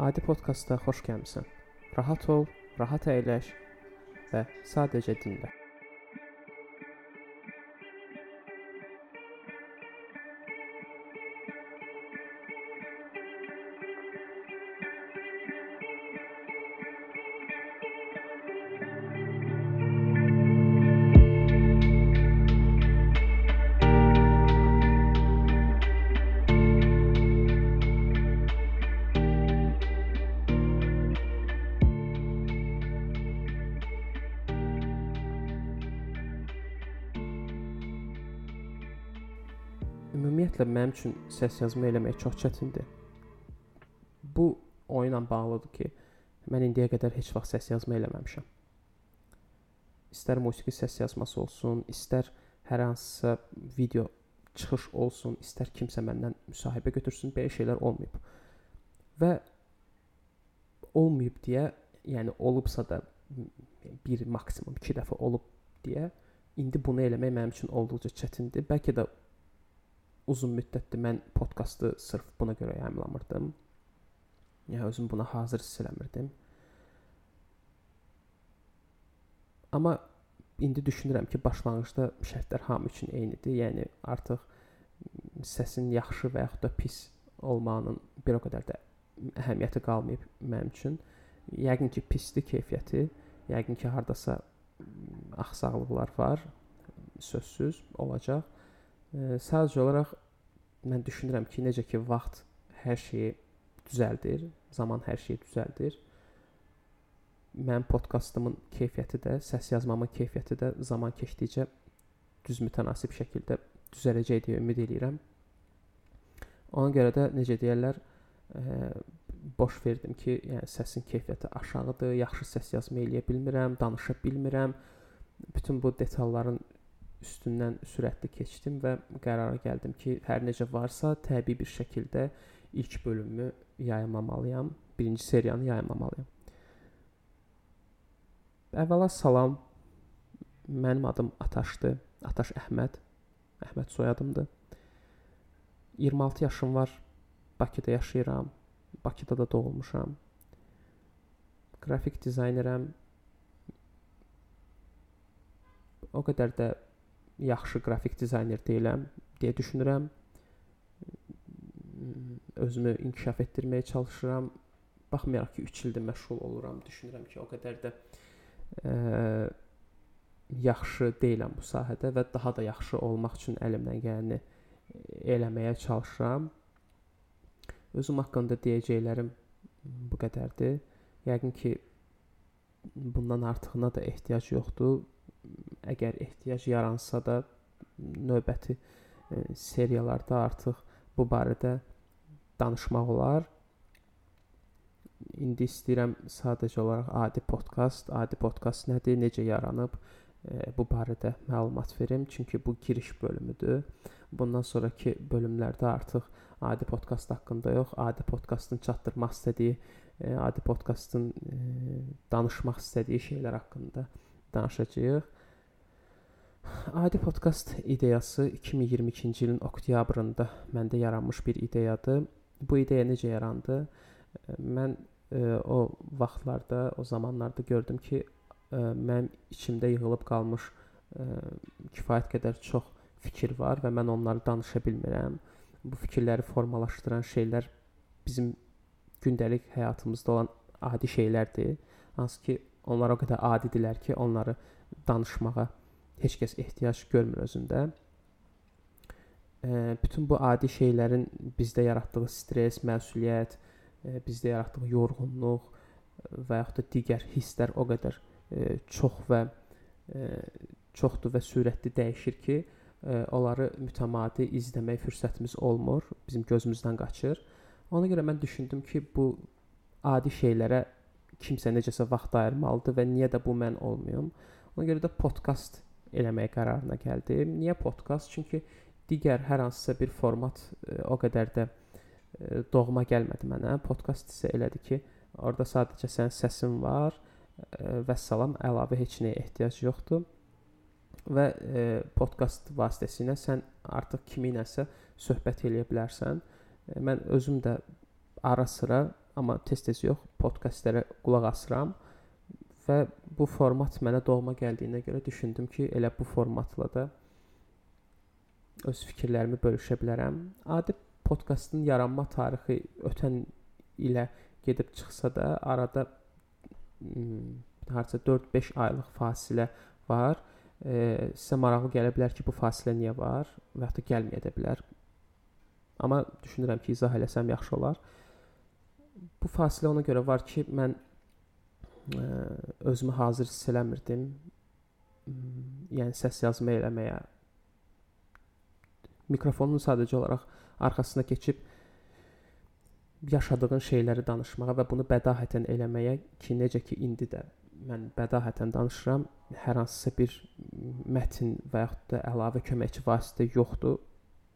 Adi podkastda xoş gəlmisən. Rahat ol, rahat əyləş və sadəcə dinlə. Ümumiyyətlə mənim üçün səs yazma eləmək çox çətindir. Bu oyunla bağlıdır ki, mən indiyə qədər heç vaxt səs yazma eləməmişəm. İstər musiqi səs yazması olsun, istər hər hansısa video çıxış olsun, istər kimsə məndən müsahibə götürsün, belə şeylər olmayıb. Və olmayıb deyə, yəni olubsa da bir maksimum 2 dəfə olub deyə indi bunu eləmək mənim üçün olduqca çətindir. Bəlkə də uzun müddətdir mən podkastı sırf buna görə yayımlamırdım. Yəni özüm buna hazır hiss eləmirdim. Amma indi düşünürəm ki, başlanğıcda şərtlər hamı üçün eynidir. Yəni artıq səsin yaxşı və yaxud da pis olmağının bir o qədər də əhəmiyyəti qalmayıb mənim üçün. Yəqin ki, pisdir keyfiyyəti. Yəqin ki, hardasa axsaqlıqlar var. Sözsüz olacaq. Sadəcə olaraq mən düşünürəm ki, necə ki vaxt hər şeyi düzəldir, zaman hər şeyi düzəldir. Mənim podkastımın keyfiyyəti də, səs yazmamın keyfiyyəti də zaman keçdikcə düz mütənasib şəkildə düzələcək deyə ümid edirəm. Ona görə də necə deyirlər, e, boş verdim ki, yəni səsin keyfiyyəti aşağıdır, yaxşı səs yazma eləyə bilmirəm, danışa bilmirəm. Bütün bu detalların üstündən sürətli keçdim və qərara gəldim ki, hər necə varsa təbii bir şəkildə ilk bölümü yayımlamalıyam, birinci seriyanı yayımlamalıyam. Əvvəla salam. Mənim adım Ataşdır. Ataş Əhməd. Əhməd soyadımdır. 26 yaşım var. Bakıda yaşayıram. Bakıda da doğulmuşam. Qrafik dizaynerəm. O qədər də yaxşı qrafik dizayner deyiləm deyə düşünürəm. Özümü inkişaf etdirməyə çalışıram. Baxmayaraq ki, 3 ildir məşğul oluram, düşünürəm ki, o qədər də ə, yaxşı deyiləm bu sahədə və daha da yaxşı olmaq üçün əlimdən gələni eləməyə çalışıram. Özüm haqqında deyəcəklərim bu qədərdir. Yəqin ki, bundan artığına da ehtiyac yoxdur əgər ehtiyac yaransa da növbəti e, seriyalarda artıq bu barədə danışmaq olar. İndi istəyirəm sadəcə olaraq adi podkast, adi podkast nədir, necə yaranıb e, bu barədə məlumat verim, çünki bu giriş bölümüdür. Bundan sonrakı bölümlərdə artıq adi podkast haqqında yox, adi podkastın çatdırmaq istədiyi, e, adi podkastın e, danışmaq istədiyi şeylər haqqında danışacağıq. Adi podkast ideyası 2022-ci ilin oktyabrında məndə yaranmış bir ideyadır. Bu ideya necə yarandı? Mən e, o vaxtlarda, o zamanlarda gördüm ki, e, mənim içimdə yığılıb qalmış e, kifayət qədər çox fikir var və mən onları danışa bilmirəm. Bu fikirləri formalaşdıran şeylər bizim gündəlik həyatımızda olan adi şeylərdir. Hansı ki, onlar o qədər adidirlər ki, onları danışmağa heç kəs ehtiyac görmür özündə. E, bütün bu adi şeylərin bizdə yaratdığı stress, məsuliyyət, e, bizdə yaratdığı yorğunluq və yaxud da digər hisslər o qədər e, çox və e, çoxdur və sürətli dəyişir ki, e, onları mütəmadi izləmək fürsətimiz olmur, bizim gözümüzdən qaçır. Ona görə mən düşündüm ki, bu adi şeylərə kimsə necəsə vaxt ayırmalıdır və niyə də bu mən olmayım? Ona görə də podkast eləmək qərarına gəldim. Niyə podkast? Çünki digər hər hansısa bir format e, o qədər də e, doğma gəlmədi mənə. Podkast isə elədir ki, orada sadəcə sənin səsin var e, və salam, əlavə heç nəyə ehtiyac yoxdur. Və e, podkast vasitəsilə sən artıq kiminləsə söhbət eləyə bilərsən. E, mən özüm də ara sıra amma tez-tez yox, podkastlərə qulaq asıram və bu format mənə doğma gəldiyinə görə düşündüm ki, elə bu formatla da öz fikirlərimi bölüşə bilərəm. Adi podkastın yaranma tarixi ötən ilə gedib çıxsa da, arada harca 4-5 aylıq fasilə var. E, sizə maraqlı gələ bilər ki, bu fasilə niyə var və ya da gəlməyə də bilər. Amma düşünürəm ki, izah eləsəm yaxşı olar. Bu fasilə ona görə var ki, mən özümü hazır hiss eləmirdim. Yəni səs yazma eləməyə. Mikrofonun sadəcə olaraq arxasına keçib yaşadığın şeyləri danışmağa və bunu bədahətən eləməyə ki, necə ki indi də mən bədahətən danışıram, hər hansısa bir mətn və yaxud da əlavə köməkçi vasitə yoxdur.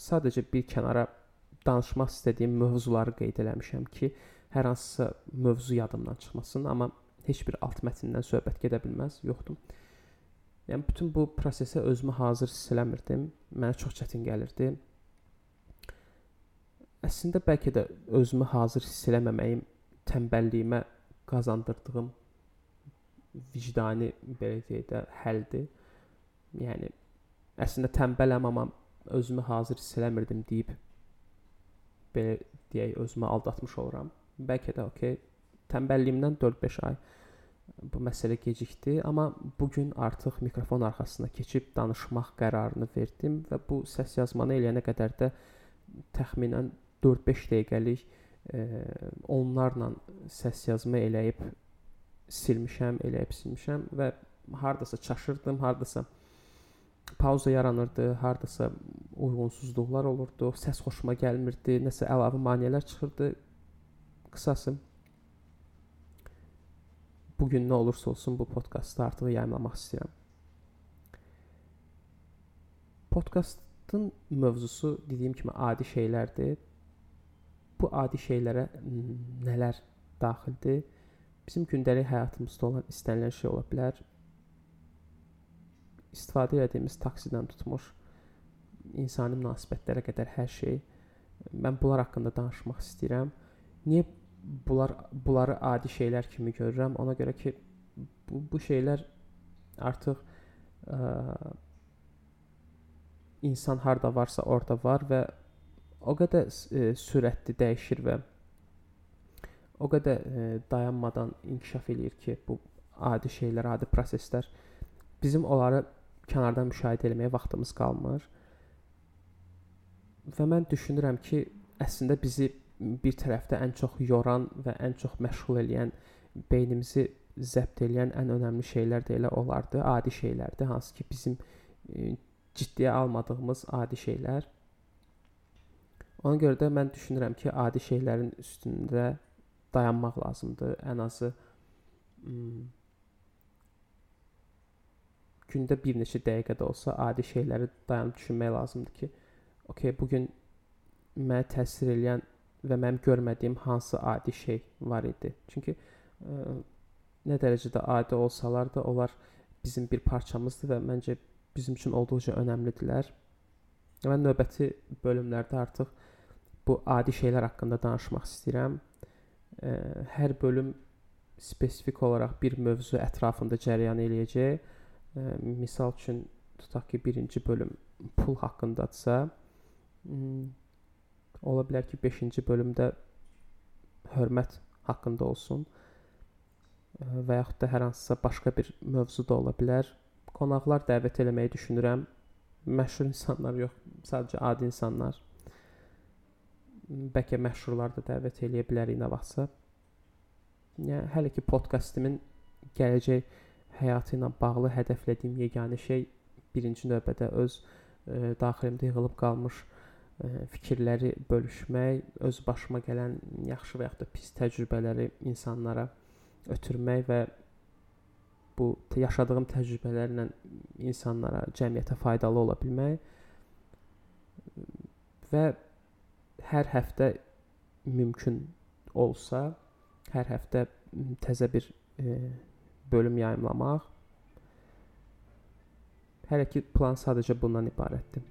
Sadəcə bir kənara danışmaq istədiyim mövzuları qeyd eləmişəm ki, hər hansısa mövzu yadımdan çıxmasın, amma heç bir alt mətndən söhbət gedə bilməz, yoxdur. Yəni bütün bu prosesə özümü hazır hiss eləmirdim. Mənə çox çətin gəlirdi. Əslində bəlkə də özümü hazır hiss eləməməyim tənbəlliyimə qazandırdığım vicdani belə deyək də həldir. Yəni əslində tənbələm, amma özümü hazır hiss eləmirdim deyib belə deyək özümü aldatmış oluram. Bəlkə də okey. Tənbəlliyimdən 4-5 ay bu məsələ gecikdi, amma bu gün artıq mikrofon arxasına keçib danışmaq qərarını verdim və bu səs yazmanı eləyənə qədər də təxminən 4-5 dəqiqəlik e, onlarla səs yazma eləyib silmişəm, eləyib silmişəm və hardasa çaşırdım, hardasa pauza yaranırdı, hardasa uyğunsuzluqlar olurdu, səs xoşuma gəlmirdi, nəsə əlavə maneələr çıxırdı. Qısası bu gün nə olursa olsun bu podkastı artıq yayımlamaq istəyirəm. Podkastın mövzusu dediyim kimi adi şeylərdir. Bu adi şeylərə nələr daxildir? Bizim gündəlik həyatımızda olan istənilən şey ola bilər. İstifadə etdiyimiz taksidən tutmuş insani münasibətlərə qədər hər şey. Mən bunlar haqqında danışmaq istəyirəm. Niyə bunlar bunları adi şeylər kimi görürəm? Ona görə ki bu, bu şeylər artıq ə, insan harda varsa orada var və o qədər ə, sürətli dəyişir və o qədər e, dayanmadan inkişaf eləyir ki, bu adi şeylər, adi proseslər bizim onları kənardan müşahidə etməyə vaxtımız qalmır. Və mən düşünürəm ki, əslində bizi bir tərəfdə ən çox yoran və ən çox məşğul edən, beynimizi zəbt edən ən önəmli şeylər də elə olardı, adi şeylərdir, hansı ki bizim e, ciddiyə almadığımız adi şeylər. Ona görə də mən düşünürəm ki, adi şeylərin üstündə dayanmaq lazımdır. Ən azı gündə bir neçə dəqiqə də olsa adi şeyləri dayanıb düşünmək lazımdır ki, okey, bu gün mənə təsir edən və mənim görmədiyim hansı adi şey var idi. Çünki ə, nə dərəcədə adi olsalar da onlar bizim bir parçamızdır və məncə bizim üçün olduqca önəmlidirlər. Mən növbəti bölümlərdə artıq bu adi şeylər haqqında danışmaq istəyirəm ə, hər bölüm spesifik olaraq bir mövzu ətrafında cərəyan eləyəcək. Ə, misal üçün tutaq ki, birinci bölüm pul haqqındadsa, ola bilər ki, 5-ci bölümdə hörmət haqqında olsun və yaxud da hər hansısa başqa bir mövzu da ola bilər. Qonaqlar dəvət eləməyi düşünürəm. Məşhur insanlar yox, sadəcə adi insanlar bəlkə məşhurlar da dəvət eləyə bilərik nə vaxtsa. Yəni hələ ki podkastimin gələcək həyatı ilə bağlı hədəflədiyim yeganə şey birinci növbədə öz ə, e, daxilimdə yığılıb qalmış ə, e, fikirləri bölüşmək, öz başıma gələn yaxşı və yaxud da pis təcrübələri insanlara ötürmək və bu yaşadığım təcrübələrlə insanlara, cəmiyyətə faydalı ola bilmək və hər həftə mümkün olsa, hər həftə təzə bir e, bölüm yayımlamaq. Hələ ki plan sadəcə bundan ibarətdir.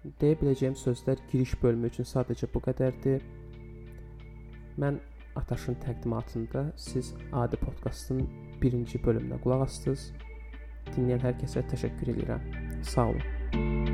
Deyə biləcəyim sözlər giriş bölümü üçün sadəcə bu qədərdir. Mən Ataşın təqdimatında siz Adi podkastın birinci bölümünə qulaq asdınız. Dinləyən hər kəsə təşəkkür edirəm. Sağ olun.